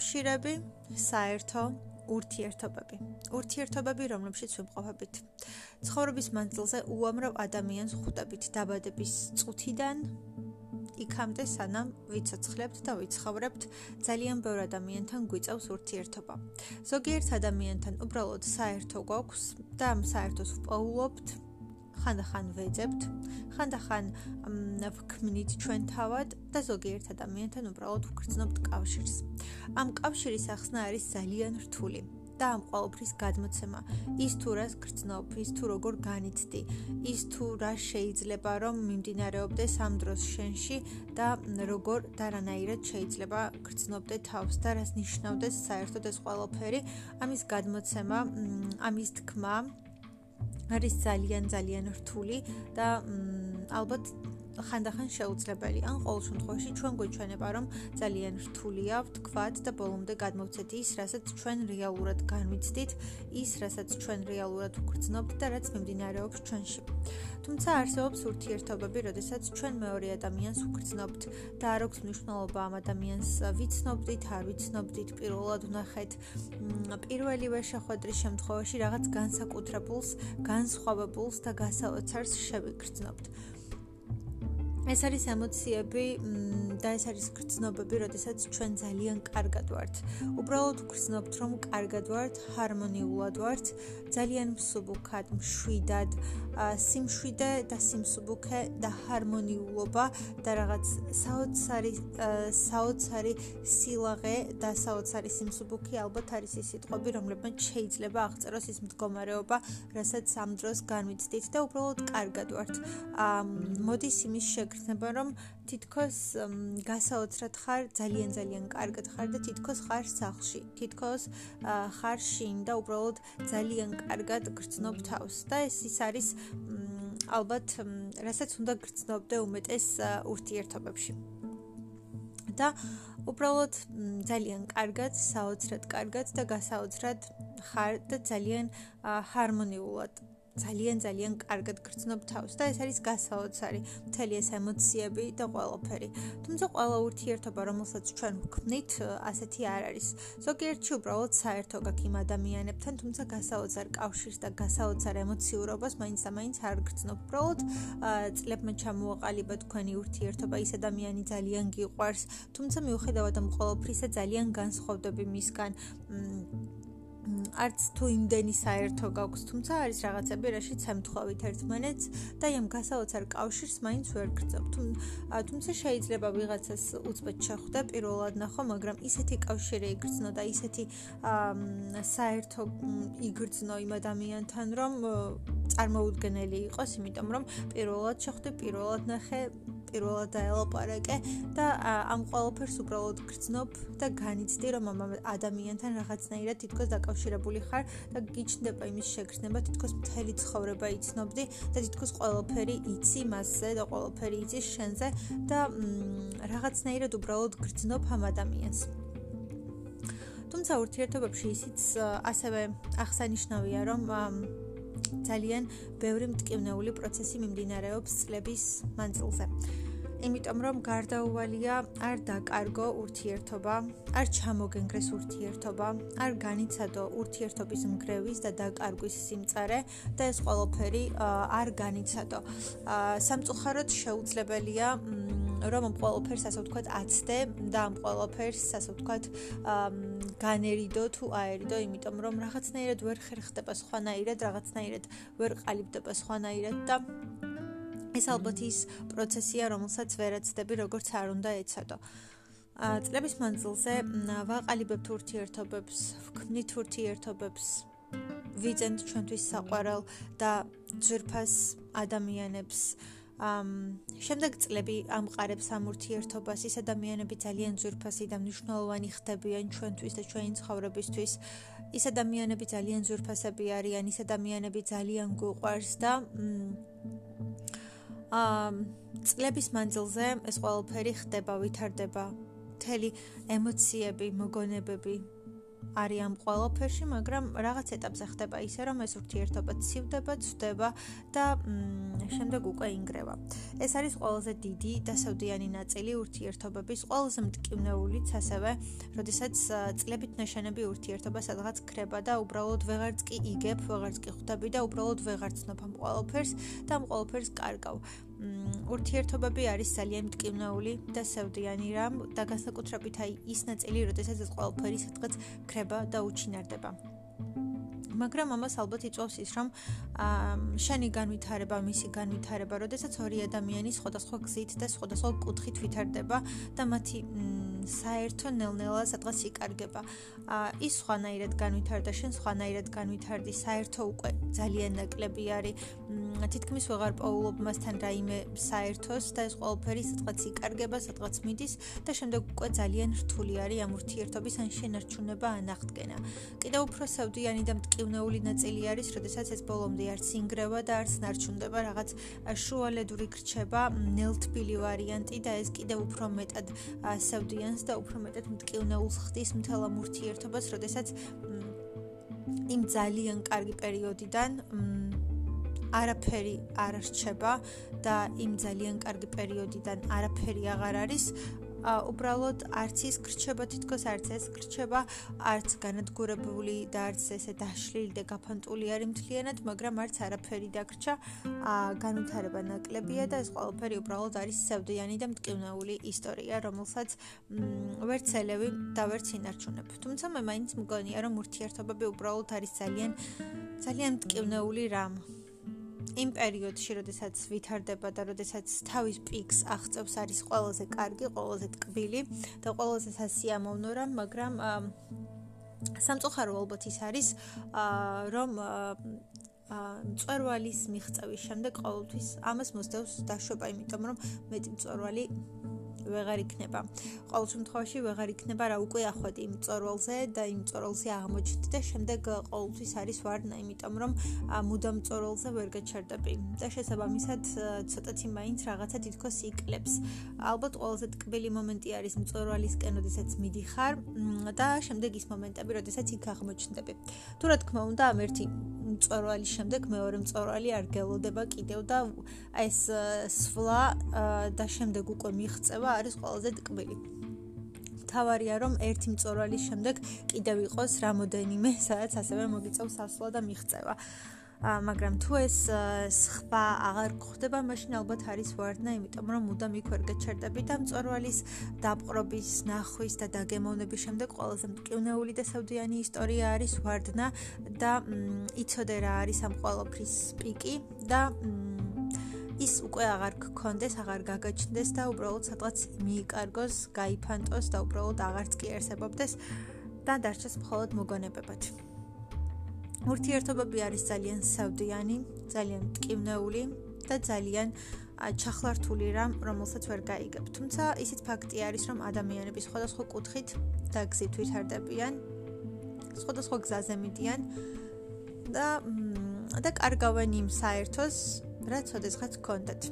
კავშირები, საერთო ურთიერთობები. ურთიერთობები, რომლებშიც ვიმყოფებით. ცხოვრების მანძილზე უამრავ ადამიანს ხვდებით დაბადების წუთიდან იქამდე სანამ ვიცოცხლებთ და ვიცხოვრებთ, ძალიან ბევრ ადამიანთან გვიწევს ურთიერთობა. ზოგიერთ ადამიანთან უბრალოდ საერთო გვაქვს და ამ საერთოს ვპოულობთ. ხანდახან ვეძებთ, ხანდახან ვქმნით ჩვენ თავად და ზოგიერთ ადამიანთან უბრალოდ ვგრძნობთ კავშირს. ამ კავშირის ახსნა არის ძალიან რთული. და ამ ყოველფრის გადმოცემა ის თუ რას გრძნობ ის თუ როგორ განიცდი ის თუ რა შეიძლება რომ მიმდინარეობდეს ამ დროს შენში და როგორ და რანაირად შეიძლება გრძნობდე თავს და რას ნიშნავდეს საერთოდ ეს ყოველფერი ამის გადმოცემა ამის თქმა არის ძალიან ძალიან რთული და ალბათ ხანდახან შეუძლებელი. ან ყოველ შემთხვევაში ჩვენ გვეჩვენება, რომ ძალიან რთულია ვთქვათ და ბოლომდე გადმოვცეთ ის, რასაც ჩვენ რეალურად განვიცდით, ის, რასაც ჩვენ რეალურად ვგრძნობთ და რაც მიმდინარეობს ჩვენში. თუმცა არსებობს ურთიერთობები, როდესაც ჩვენ მეორე ადამიანს ვგრძნობთ და არ აქვს მნიშვნელობა ამ ადამიანს ვიცნობდით, არ ვიცნობდით, პირველად ვნახეთ. პირველივე შეხვედრის შემთხვევაში რაღაც განსაკუთრებულს, განსხვავებულს და გასაოცარს შევიგრძნობთ. ეს არის ემოციები და ეს არის გრძნობები, როდესაც ჩვენ ძალიან კარგად ვართ. უბრალოდ გრძნობთ, რომ კარგად ვართ, ჰარმონიულად ვართ, ძალიან მსუბუქად, მშვიდად, სიმშვიდე და სიმსუბუქე და ჰარმონიულობა და რაღაც საოცარი საოცარი სილაღე და საოცარი სიმსუბუქე ალბათ არის ის სიტყვები, რომლებმაც შეიძლება აღწეროს ის მდგომარეობა, რასაც ამ დროს განვიცდით და უბრალოდ კარგად ვართ. მოდის იმის შეგ გახსნება რომ თითქოს გასაოცრად ხარ ძალიან ძალიან კარგად ხარ და თითქოს ხარ სახლში. თითქოს ხარ შინ და უბრალოდ ძალიან კარგად გრძნობ თავს და ეს ის არის ალბათ რასაც უნდა გრძნობდე უმეტეს ურთიერთობებში. და უბრალოდ ძალიან კარგად, საოცრად კარგად და გასაოცრად ხარ და ძალიან ჰარმონიულად ძალიან ძალიან კარგად გრძნობ თავს და ეს არის გასაოცარი მთელი ეს ემოციები და ყველაფერი. თუმცა ყველა ურთიერთობა, რომელსაც ჩვენ ვქმნით, ასეთი არ არის. ზოგიერთში უბრალოდ საერთო გაქვს იმ ადამიანებთან, თუმცა გასაოცარ კავშირს და გასაოცარ ემოციურობას მაინც და მაინც არ გრძნობ. უბრალოდ წლებმა ჩამოაყალიბა თქვენი ურთიერთობა, ის ადამიანი ძალიან გიყვარს, თუმცა მიუხედავად ამ ყველაფრისა ძალიან განსხვავდები მისგან. არც თუ იმდენი საერთო გაქვს, თუმცა არის რაღაცები, რაშიც ემთხოვით ერთმანეთს და ამ გასაოცარ კავშირს მაინც ვერ გრძნობ. თუმცა შეიძლება ვიღაცას უცბად შეხვდე პირველად ნახო, მაგრამ ისეთი კავშირი იგრძნო და ისეთი საერთო იგრძნო იმ ადამიანთან, რომ წარმოუდგენელი იყოს, იმიტომ რომ პირველად შეხვდე, პირველად ნახე პირველად დაელაპარაკე და ამ ყოველფერს უბრალოდ გრძნობ და განიცდი რომ ამ ადამიანთან რაღაცნაირად თითქოს დაკავშირებული ხარ და გიჩნდება იმის შეგრძნება თითქოს მთელი ცხოვრება იცნობდი და თითქოს ყოველფერი იცი მასზე და ყოველფერი იცი შენზე და რაღაცნაირად უბრალოდ გრძნობ ამ ადამიანს თუმცა ურთიერთობებში ისიც ასევე აღსანიშნავია რომ ძალიან ბევრი მტკივნეული პროცესი მიმდინარეობს წლების მანძილზე. იმიტომ რომ გარდაუვალია არ დაკარგო ურთიერთობა, არ ჩამოგენგრეს ურთიერთობა, არ განიცადო ურთიერთობის მგრევის და დაკარგვის სიმწარე და ეს ყველაფერი არ განიცადო. სამწუხაროდ შეუძლებელია რომ ამ ყველაფერს ასე ვთქვათ აცდე და ამ ყველაფერს ასე ვთქვათ განერიდო თუ აერიდო, იმიტომ რომ რაღაცნაირად ვერ ხერხდება სხვანაირად, რაღაცნაირად ვერ ყალიბდება სხვანაირად და ეს ალბათ ის პროცესია, რომელსაც ვერაცდები, როგორც არ უნდა ეცადო. წლების მანძილზე ვაყალიბებთ ურთიერთობებს, ვქმნით ურთიერთობებს, ვიძენთ ჩვენთვის საყვარელ და ძვირფას ადამიანებს. ამ შემდეგ წლები ამყარებს ამ ურთიერთობას, ის ადამიანები ძალიან ძვირფასი და მნიშვნელოვანი ხდებიან ჩვენთვის და ჩვენი ცხოვრებისთვის. ის ადამიანები ძალიან ძვირფასები არიან, ის ადამიანები ძალიან გვყვარს და წლების მანძილზე ეს ყველაფერი ხდება, ვითარდება. მთელი ემოციები, მოგონებები, არის ამ ყველაფერში, მაგრამ რაღაც ეტაპზე ხდება ისე, რომ ეს ურთიერთობა ცივდება, ცვდება და შემდეგ უკვე ინგრევა. ეს არის ყველაზე დიდი დასავდიანი ნაწილი ურთიერთობების, ყველაზე მტკივნეულიც ასევე, როდესაც წლებით ნაშენები ურთიერთობა სადღაც ქრება და უბრალოდ ვეღარც კი იგებ, ვეღარც კი ხვდები და უბრალოდ ვეღარც ცნობ ამ ყველაფერს და ამ ყველაფერს კარგავ. ურთიერთობები არის ძალიან მტკივნეული და სევდიანი რამ და განსაკუთრებით აი ის ნაწილი, როდესაც ეს ყველაფერი სადღაც ქრება და უჩინარდება. მაგრამ ამას ალბათ იწვევს ის, რომ შენი განვითარება, მისი განვითარება, როდესაც ორი ადამიანი სხვადასხვა გზით და სხვადასხვა კუთხით ვითარდება და მათი საერთო ნელ-ნელა სადღაც იკარგება. ის სხვანაირად განვითარდა, შენ სხვანაირად განვითარდი, საერთო უკვე ძალიან ნაკლები არის. თითქმის ვეღარ პოულობ მასთან რაიმე საერთოს და ეს ყველაფერი სადღაც იკარგება, სადღაც მიდის და შემდეგ უკვე ძალიან რთული არის ამ ურთიერთობის ან შენარჩუნება ან აღდგენა. კიდევ უფრო სევდიანი და მტკივნეული ნაწილი არის, როდესაც ეს ბოლომდე არც ინგრევა და არც ნარჩუნდება, რაღაც შუალედური გრჩება, ნელთბილი ვარიანტი და ეს კიდევ უფრო მეტად სევდიანს და უფრო მეტად მტკივნეულს ხდის მთელ ამ ურთიერთობას, როდესაც იმ ძალიან კარგი პერიოდიდან არაფერი არ რჩება და იმ ძალიან კარგი პერიოდიდან არაფერი აღარ არის. უბრალოდ არც ის გრჩება თითქოს არც ეს გრჩება არც განადგურებული და არც ესე დაშლილი და გაფანტული არის მთლიანად მაგრამ არც არაფერი დაგრჩა. განვითარება ნაკლებია და ეს ყველაფერი უბრალოდ არის სევდიანი და მტკივნეული ისტორია რომელსაც ვერც ელევი და ვერც ინარჩუნებ. თუმცა მე მაინც მგონია რომ ურთიერთობები უბრალოდ არის ძალიან ძალიან მტკივნეული რამ იმ პერიოდში, როდესაც ვითარდება და როდესაც თავის პიქს აღწევს, არის ყველაზე კარგი, ყველაზე ტკბილი და ყველაზე სასიამოვნო რამ, მაგრამ სამწუხარო ალბათ ის არის, რომ მწვერვალის მიღწევის შემდეგ ყოველთვის ამას მოსდევს დაშვება, იმიტომ რომ მეტი მწვერვალი ვეღარ იქნება. ყოველ შემთხვევაში ვეღარ იქნება რა უკვე ახვედი იმ წორვალზე და იმ წორვალზე აღმოჩნდი და შემდეგ ყოველთვის არის ვარდნა, იმიტომ რომ მუდამ წორვალზე ვერ გაჩერდები. და შესაბამისად ცოტათი მაინც რაღაცა თითქოს იკლებს. ალბათ ყველაზე ტკბილი მომენტი არის წორვალისკენ, როდესაც მიდიხარ და შემდეგ ის მომენტები, როდესაც იქ აღმოჩნდები. თუ რა თქმა უნდა, ამ ერთი წორვალის შემდეგ მეორე წორვალი არ გელოდება კიდევ და ეს სვლა და შემდეგ უკვე მიღწევა არის ყველაზე ტკბილი. თავარია რომ ერთი მწორალის შემდეგ კიდევ იყოს რამოდენიმე, სადაც ასევე მოგიწევს ასვლა და მიღწევა. ა მაგრამ თუ ეს სხვა აღარ გხდება, მაშინ ალბათ არის ვარდნა, იმიტომ რომ მუდამ იქ ვერ გაჩერდები და მწორვალის დაპყრობის, ნახვის და დაგემოვნების შემდეგ ყველაზე მტკივნეული და საუდიანი ისტორია არის ვარდნა და იცოდე რა არის ამ ყოველფრის პიკი და ის უკვე აღარ გქონდეს, აღარ გაგაჩნდეს და უბრალოდ სადღაც მიიკარგოს, გაიფანტოს და უბრალოდ აღარც კი არსებობდეს და დარჩეს მხოლოდ მოგონებებად. ურთიერთობები არის ძალიან საუდიანი, ძალიან მტკივნეული და ძალიან ჩახლართული რამ, რომელსაც ვერ გაიგებ. თუმცა ისიც ფაქტი არის, რომ ადამიანები სხვადასხვა კუთხით და გზით ვითარდებიან, სხვადასხვა გზაზე მიდიან და და კარგავენ იმ საერთოს რაც ოდესღაც გქონდათ.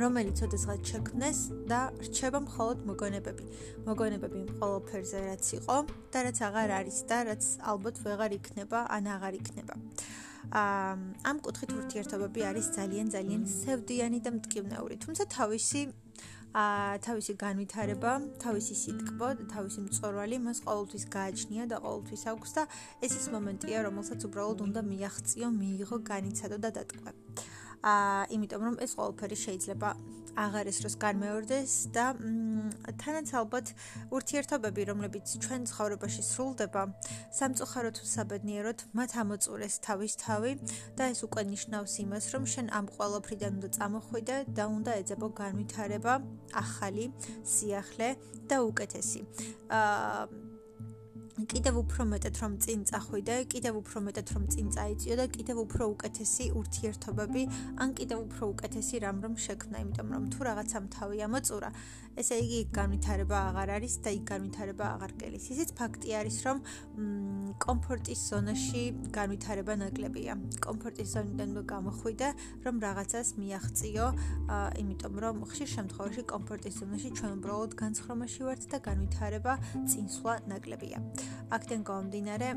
რომელიც ოდესღაც შექმნეს და რჩება მხოლოდ მოგონებები. მოგონებები ყოველფერზე რაც იყო და რაც აღარ არის და რაც ალბათ ვეღარ იქნება, ან აღარ იქნება. ამ კუთხით ურთიერთობები არის ძალიან ძალიან სევდიანი და მტკივნეული, თუმცა თავისი თავისი განვითარება, თავისი სიტკბო თავისი მწორვალი მას ყოველთვის გააჩნია და ყოველთვის აქვს და ეს ის მომენტია, რომელსაც უბრალოდ უნდა მიაღწიო, მიიღო, განიცადო და დატკბე. აა იმიტომ რომ ეს ყოველფერი შეიძლება აღარ ესროს განმეორდეს და თანაც ალბათ ურთიერთობები, რომლებიც ჩვენ ცხოვრებაში სრულდება, სამწუხაროდ თუ საბედნიეროდ მათ ამოწურეს თავის თავი და ეს უკვე ნიშნავს იმას, რომ შენ ამ ყოველფრიდან უნდა წამოხვიდე და უნდა ეძებო განვითარება, ახალი, სიახლე და უკეთესი. აა კიდევ უფრო მეტად რომ წინ წახვიდე, კიდევ უფრო მეტად რომ წინ წაიწიო და კიდევ უფრო უკეთესი ურთიერთობები, ან კიდევ უფრო უკეთესი რამ რომ შექმნა, იმიტომ რომ თუ რაღაცამ თავი ამოწურა, ესე იგი განვითარება აღარ არის და იქ განვითარება აღარ გელის. ისიც ფაქტი არის, რომ კომფორტის ზონაში განვითარება ნაკლებია. კომფორტის ზონიდან გამოხვიდე, რომ რაღაცას მიაღწიო, იმიტომ რომ ხშირ შემთხვევაში კომფორტის ზონაში ჩვენ უბრალოდ განცხრომაში ვართ და განვითარება წინსვლა ნაკლებია. აქედან გამომდინარე,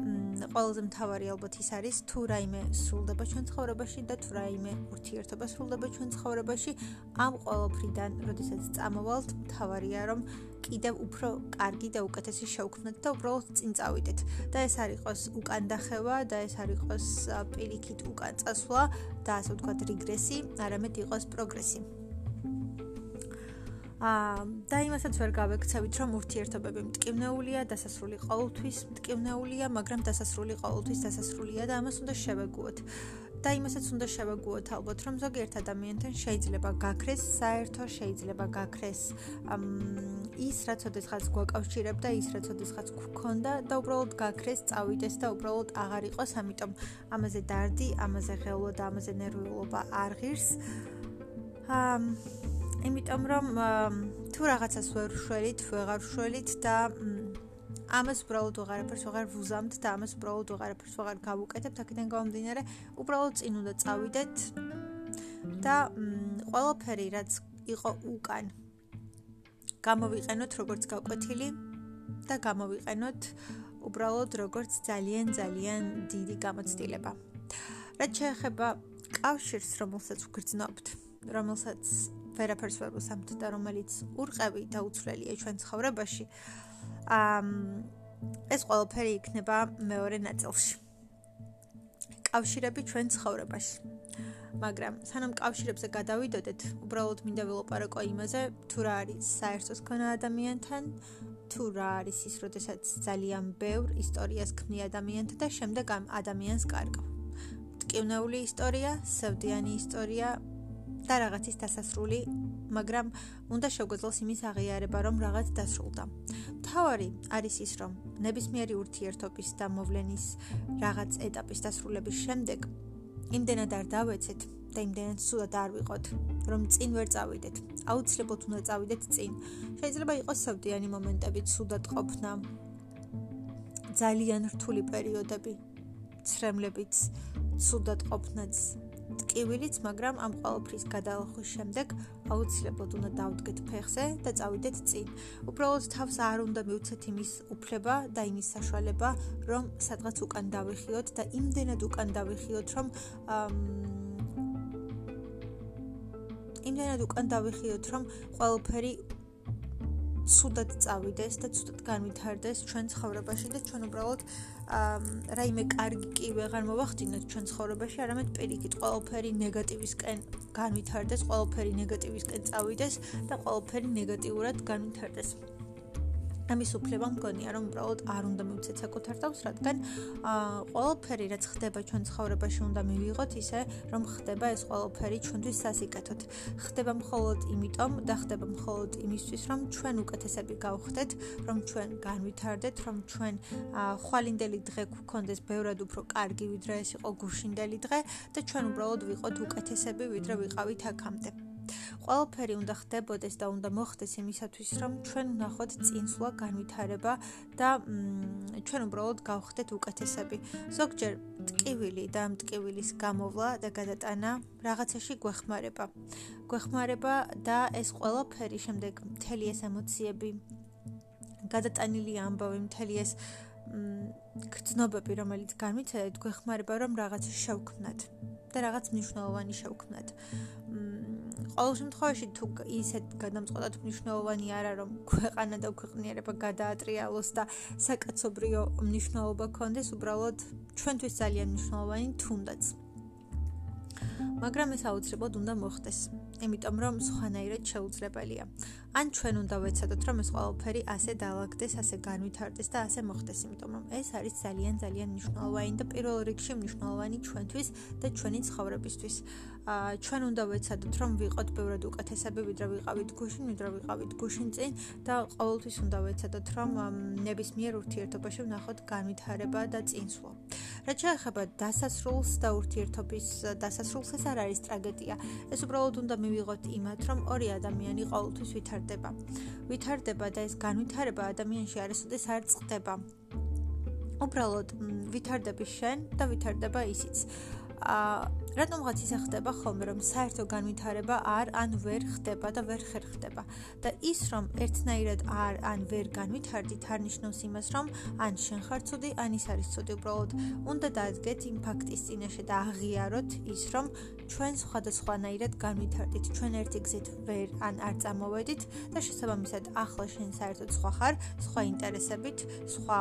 ყველაზე მთავარი ალბათ ის არის, თუ რაიმე სრულდება ჩვენ ცხოვრებაში და თუ რაიმე ურთიერთობა სრულდება ჩვენ ცხოვრებაში, ამ ყოველფრიდან, როდესაც წამოვალთ, თავარია რომ კიდევ უფრო კარგი და უკეთესი შევქმნათ და უბრალოდ წინ წავიდეთ და ეს არ იყოს უკან დახევა და ეს არ იყოს პირიქით უკან წასვლა და ასე ვთქვათ რეგრესი, არამედ იყოს პროგრესი. აა და იმასაც ვერ გავექცევით რომ ურთიერთობები მტკივნეულია, დასასრული ყოველთვის მტკივნეულია, მაგრამ დასასრული ყოველთვის დასასრულია და ამას უნდა შევეგუოთ. და იმასაც უნდა შევეგუოთ ალბათ რომ ზოგიერთ ადამიანთან შეიძლება გაქრეს საერთო შეიძლება გაქრეს ის რაც ოდესღაც გვაკავშირებდა ის რაც ოდესღაც გქონდა და უბრალოდ გაქრეს წავიდეს და უბრალოდ აღარ იყოს ამიტომ ამაზე დარდი ამაზე ღელვა და ამაზე ნერვიულობა არ ღირს ამ იმიტომ რომ თუ რაღაცას ვერ შველით ვეღარ შველით და ამას უბრალოდ უღარაფერს უღარ ვუზამთ და ამას უბრალოდ უღარაფერს უღარ გავუკეთებთ აქედან გამომდინარე უბრალოდ წინ უნდა წავიდეთ და ყველაფერი რაც იყო უკან გამოვიყენოთ როგორც გაკვეთილი და გამოვიყენოთ უბრალოდ როგორც ძალიან ძალიან დიდი გამოცდილება. რაც შეეხება კავშირს რომელსაც ვგრძნობთ რომელსაც ვერაფერს ვერ უსამთ და რომელიც ურყევი და უცვლელია ჩვენ ცხოვრებაში ამ ეს ყველაფერი იქნება მეორე ნაწილში. კავშირები ჩვენ ცხოვრებაში. მაგრამ სანამ კავშირებზე გადავიდოდეთ, უბრალოდ მინდა ვილაპარაკო იმაზე, თუ რა არის საერთოს ქონა ადამიანთან, თუ რა არის ის, როდესაც ძალიან ბევრ ისტორიას ქმნი ადამიანთან და შემდეგ ამ ადამიანს კარგავ. ტკივნეული ისტორია, სევდიანი ისტორია და რაღაცის დასასრული, მაგრამ უნდა შეგვეძლოს იმის აღიარება, რომ რაღაც დასრულდა. თავარი არის ის, რომ ნებისმიერი ურთიერთობის და მოვლენის რაღაც ეტაპის დასრულების შემდეგ იმდენად არ დავეცეთ და იმდენად სულად არ ვიყოთ, რომ წინ ვერ წავიდეთ. აუცილებლად უნდა წავიდეთ წინ. შეიძლება იყოს სევდიანი მომენტები, სულად ყოფნა. ძალიან რთული პერიოდები, ცრემლებით, სულად ყოფნაც, ტკივილიც, მაგრამ ამ ყოველფრის გადალახვის შემდეგ აუცილებლად უნდა დავდგეთ ფეხზე და წავიდეთ წინ. უბრალოდ თავს არ უნდა მივცეთ იმის უფლება და იმის საშუალება, რომ სადღაც უკან დავიხიოთ და იმდენად უკან დავიხიოთ, რომ იმდენად უკან დავიხიოთ, რომ ყოველფერი ცუდად წავიდეს და ცუდად განვითარდეს ჩვენ ცხოვრებაში და ჩვენ უბრალოდ რაიმე კარგი კი ვეღარ მოვახდინოთ ჩვენ ცხოვრებაში, არამედ პირიქით ყოველფერი ნეგატივისკენ განვითარდეს, ყოველფერი ნეგატივისკენ წავიდეს და ყოველფერი ნეგატიურად განვითარდეს. ამის უფლება მგონია რომ უბრალოდ არ უნდა მივცეთ საკუთარ თავს, რადგან აა ყველაფერი რაც ხდება ჩვენ ცხოვრებაში უნდა მივიღოთ ისე, რომ ხდება ეს ყველაფერი ჩვენთვის სასიკეთოდ. ხდება მხოლოდ იმიტომ და ხდება მხოლოდ იმისთვის, რომ ჩვენ უკეთესები გავხდეთ, რომ ჩვენ განვითარდეთ, რომ ჩვენ ხვალინდელი დღე გვქონდეს ბევრად უფრო კარგი ვიდრე ეს იყო გუშინდელი დღე და ჩვენ უბრალოდ ვიყოთ უკეთესები ვიდრე ვიყავით აქამდე. ყველაფერი უნდა ხდებოდეს და უნდა მოხდეს იმისათვის, რომ ჩვენ ვნახოთ წინსვლა, განვითარება და ჩვენ უბრალოდ გავხდეთ უკეთესები. ზოგჯერ ტკივილი და მტკივილის გამოვლა და გადატანა რაღაცაში გვეხმარება. გვეხმარება და ეს ყველაფერი შემდეგ მთელი ეს ემოციები გადატანილი ამბავი მთელი ეს გრძნობები, რომელიც განვიცადეთ, გვეხმარება, რომ რაღაც შევქმნათ და რაღაც მნიშვნელოვანი შევქმნათ. ყოველ შემთხვევაში თუ ისეთ გადამწყვეტად მნიშვნელოვანი არა რომ ქვეყანა და ქვეყნიერება გადაატრიალოს და საკაცობრიო მნიშვნელობა კონდეს უბრალოდ ჩვენთვის ძალიან მნიშვნელოვანი თუნდაც. მაგრამ ეს აუცილებლად უნდა მოხდეს იმიტომ რომ სხვანაირად შეუძლებელია. ან ჩვენ უნდა ვეცადოთ, რომ ეს ყველაფერი ასე დაალაგდეს, ასე განვითარდეს და ასე მოხდეს, იმიტომ რომ ეს არის ძალიან ძალიან მნიშვნელოვანი და პირველ რიგში მნიშვნელოვანი ჩვენთვის და ჩვენი ცხოვრებისთვის. აა ჩვენ უნდა ვეცადოთ, რომ ვიყოთ ბევრად უკეთესები, ვიდრე ვიყავით გუშინ, ვიდრე ვიყავით გუშინ წინ და ყოველთვის უნდა ვეცადოთ, რომ ნებისმიერ ურთიერთობაში ვნახოთ განვითარება და წინსვლა. რაც შეეხება დასასრულს და ურთიერთობის დასასრულს, ეს არ არის ტრაგედია. ეს უბრალოდ უნდა მივიღოთ იმათ, რომ ორი ადამიანი ყოველთვის ვითარდება. ვითარდება და ეს განვითარება ადამიანში არასოდეს არ წყდება. უბრალოდ ვითარდები შენ და ვითარდება ისიც. აა რატომღაც ისე ხდება ხოლმე რომ საერთო განვითარება არ ან ვერ ხდება და ვერ ხერხდება და ის რომ ერთნაირად არ ან ვერ განვითარდით არ ნიშნავს იმას რომ ან შენ ხარ ცუდი ან ის არის ცუდი უბრალოდ უნდა დაადგეთ იმ ფაქტის წინაშე და აღიაროთ ის რომ ჩვენ სხვადასხვანაირად განვითარდით. ჩვენ ერთი გზით ვერ ან არ წამოვედით და შესაბამისად ახლა შენ საერთოდ სხვა ხარ სხვა ინტერესებით სხვა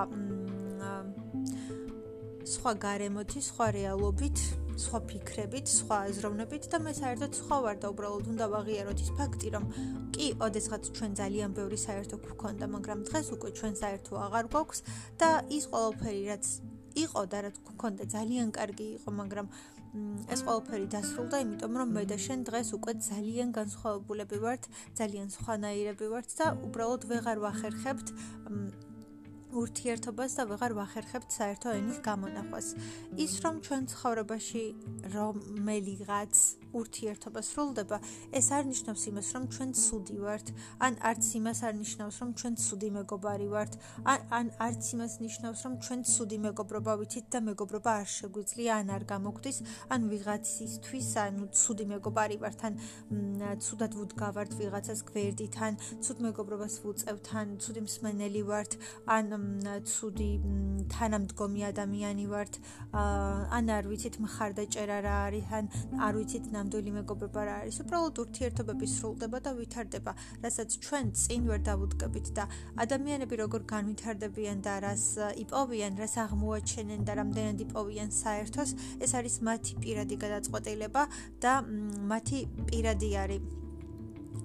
სხვა გარემოთი სხვა რეალობით სხვა ფიქრებით, სხვა აზროვნებით და მე საერთოდ სხვა ვარ და უბრალოდ უნდა ვაღიაროთ ის ფაქტი, რომ კი, ოდესღაც ჩვენ ძალიან ბევრი საერთო გვქონდა, მაგრამ დღეს უკვე ჩვენ საერთო აღარ გვაქვს და ის ყველაფერი, რაც იყო და რაც გვქონდა, ძალიან კარგი იყო, მაგრამ ეს ყველაფერი დასრულდა, იმიტომ რომ მე და შენ დღეს უკვე ძალიან განსხვავებულები ვართ, ძალიან სხვანაირები ვართ და უბრალოდ ვეღარ ვახერხებთ ურთიერთობას და ვეღარ ვახერხებთ საერთო ენის გამონახვას. ის რომ ჩვენ ცხოვრებაში რომელიღაც ურთიერთობა სრულდება, ეს არ ნიშნავს იმას, რომ ჩვენ ცუდი ვართ, ან არც იმას არ ნიშნავს, რომ ჩვენ ცუდი მეგობარი ვართ, ან ან არც იმას ნიშნავს, რომ ჩვენ ცუდი მეგობრობა ვიცით და მეგობრობა არ შეგვიძლია, ან არ გამოგვდის, ან ვიღაცისთვის, ანუ ცუდი მეგობარი ვართ, ან ცუდად ვუდგავართ ვიღაცას გვერდით, ან ცუდ მეგობრობას ვუწევთ, ან ცუდი მსმენელი ვართ, ან ცუდი თანამდგომი ადამიანი ვართ, ან არ ვიცით მხარდაჭერა რა არის, ან არ ვიცით ნამდვილი მეგობრობა რა არის. უბრალოდ ურთიერთობები სრულდება და ვითარდება, რასაც ჩვენ წინ ვერ დავუდგებით და ადამიანები როგორ განვითარდებიან და რას იპოვიან, რას აღმოაჩენენ და რამდენად იპოვიან საერთოს, ეს არის მათი პირადი გადაწყვეტილება და მათი პირადი არის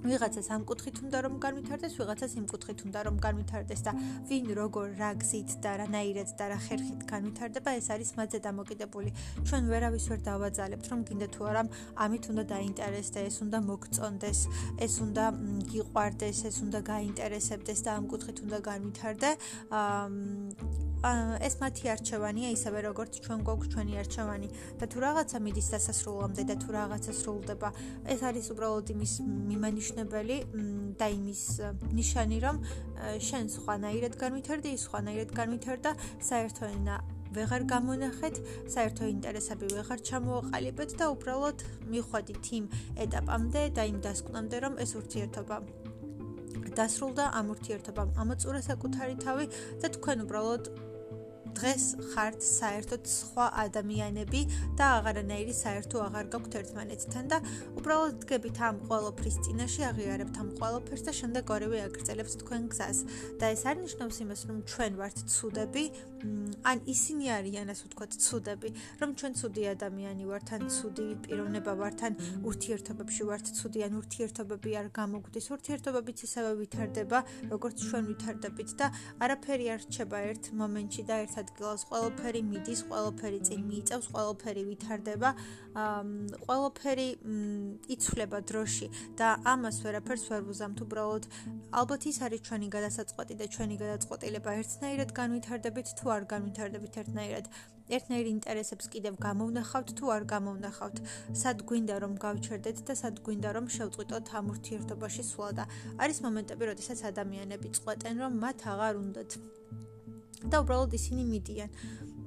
ვიღაცას ამ კუთხით უნდა რომ განვითარდეს, ვიღაცას იმ კუთხით უნდა რომ განვითარდეს და ვინ როგორ რა გზით და რანაირად და რა ხერხით განვითარდება, ეს არის მათზე დამოკიდებული. ჩვენ ვერავის ვერ დავაძალებთ, რომ გინდა თუ არა ამით უნდა დაინტერესდე, ეს უნდა მოგწონდეს, ეს უნდა გიყვარდეს, ეს უნდა გაინტერესებდეს და ამ კუთხით უნდა განვითარდე. აა ეს მათი არჩევანია, ისევე როგორც ჩვენ გვაქვს ჩვენი არჩევანი. და თუ რაღაცა მიდის დასასრულამდე და თუ რაღაცა სრულდება, ეს არის უბრალოდ იმის მიმანიშნებელი და იმის ნიშანი, რომ შენ სხვანაირად განვითარდი, ის სხვანაირად განვითარდა, საერთო ენა ვეღარ გამონახეთ, საერთო ინტერესები ვეღარ ჩამოაყალიბეთ და უბრალოდ მიხვედით იმ ეტაპამდე და იმ დასკვნამდე, რომ ეს ურთიერთობა დასრულდა ამ ურთიერთობამ. ამოწურა საკუთარი თავი და თქვენ უბრალოდ დღეს ხართ საერთოდ სხვა ადამიანები და აღარანაირი საერთო აღარ გაქვთ ერთმანეთთან და უბრალოდ დგებით ამ ყოველფრის წინაშე აღიარებთ ამ ყოველფერს და შემდეგ ორივე აგრძელებს თქვენ გზას. და ეს არ ნიშნავს იმას რომ ჩვენ ვართ ცუდები ან ისინი არიან ასე ვთქვათ ცუდები. რომ ჩვენ ცუდი ადამიანი ვართ ან ცუდი პიროვნება ვართ ან ურთიერთობებში ვართ ცუდი ან ურთიერთობები არ გამოგვდის. ურთიერთობებიც ისევე ვითარდება როგორც ჩვენ ვითარდებით და არაფერი არ რჩება ერთ მომენტში და ერთ ადგილას ყველაფერი მიდის, ყველაფერი წინ მიიწევს, ყველაფერი ვითარდება, ყველაფერი იცვლება დროში და ამას ვერაფერს ვერ ვუზამთ უბრალოდ. ალბათ ის არის ჩვენი გადასაწყვეტი და ჩვენი გადაწყვეტილება ერთნაირად განვითარდებით თუ არ განვითარდებით ერთნაირად. ერთნაირ ინტერესებს კიდევ გამოვნახავთ თუ არ გამოვნახავთ. სად გვინდა რომ გავჩერდეთ და სად გვინდა რომ შევწყვიტოთ ამ ურთიერთობაში სვლა და არის მომენტები, როდესაც ადამიანები წყვეტენ რომ მათ აღარ უნდათ და უბრალოდ ისინი მიდიან.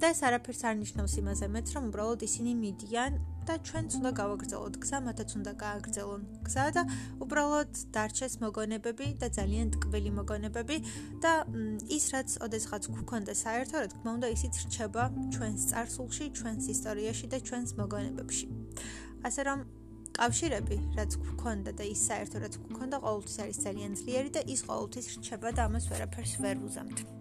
და ეს არაფერს არ ნიშნავს იმაზე მეც, რომ უბრალოდ ისინი მიდიან და ჩვენც უნდა გავაგრძელოთ გზა, მათაც უნდა გააგრძელონ გზა და უბრალოდ დარჩეს მოგონებები და ძალიან ტკბილი მოგონებები და ის რაც ოდესღაც გქონდა საერთო, რა თქმა უნდა, ისიც რჩება ჩვენს წარსულში, ჩვენს ისტორიაში და ჩვენს მოგონებებში. ასე რომ კავშირები, რაც გქონდა და ის საერთო რაც გქონდა, ყოველთვის არის ძალიან ძლიერი და ის ყოველთვის რჩება და ამას ვერაფერს ვერ უზამთ.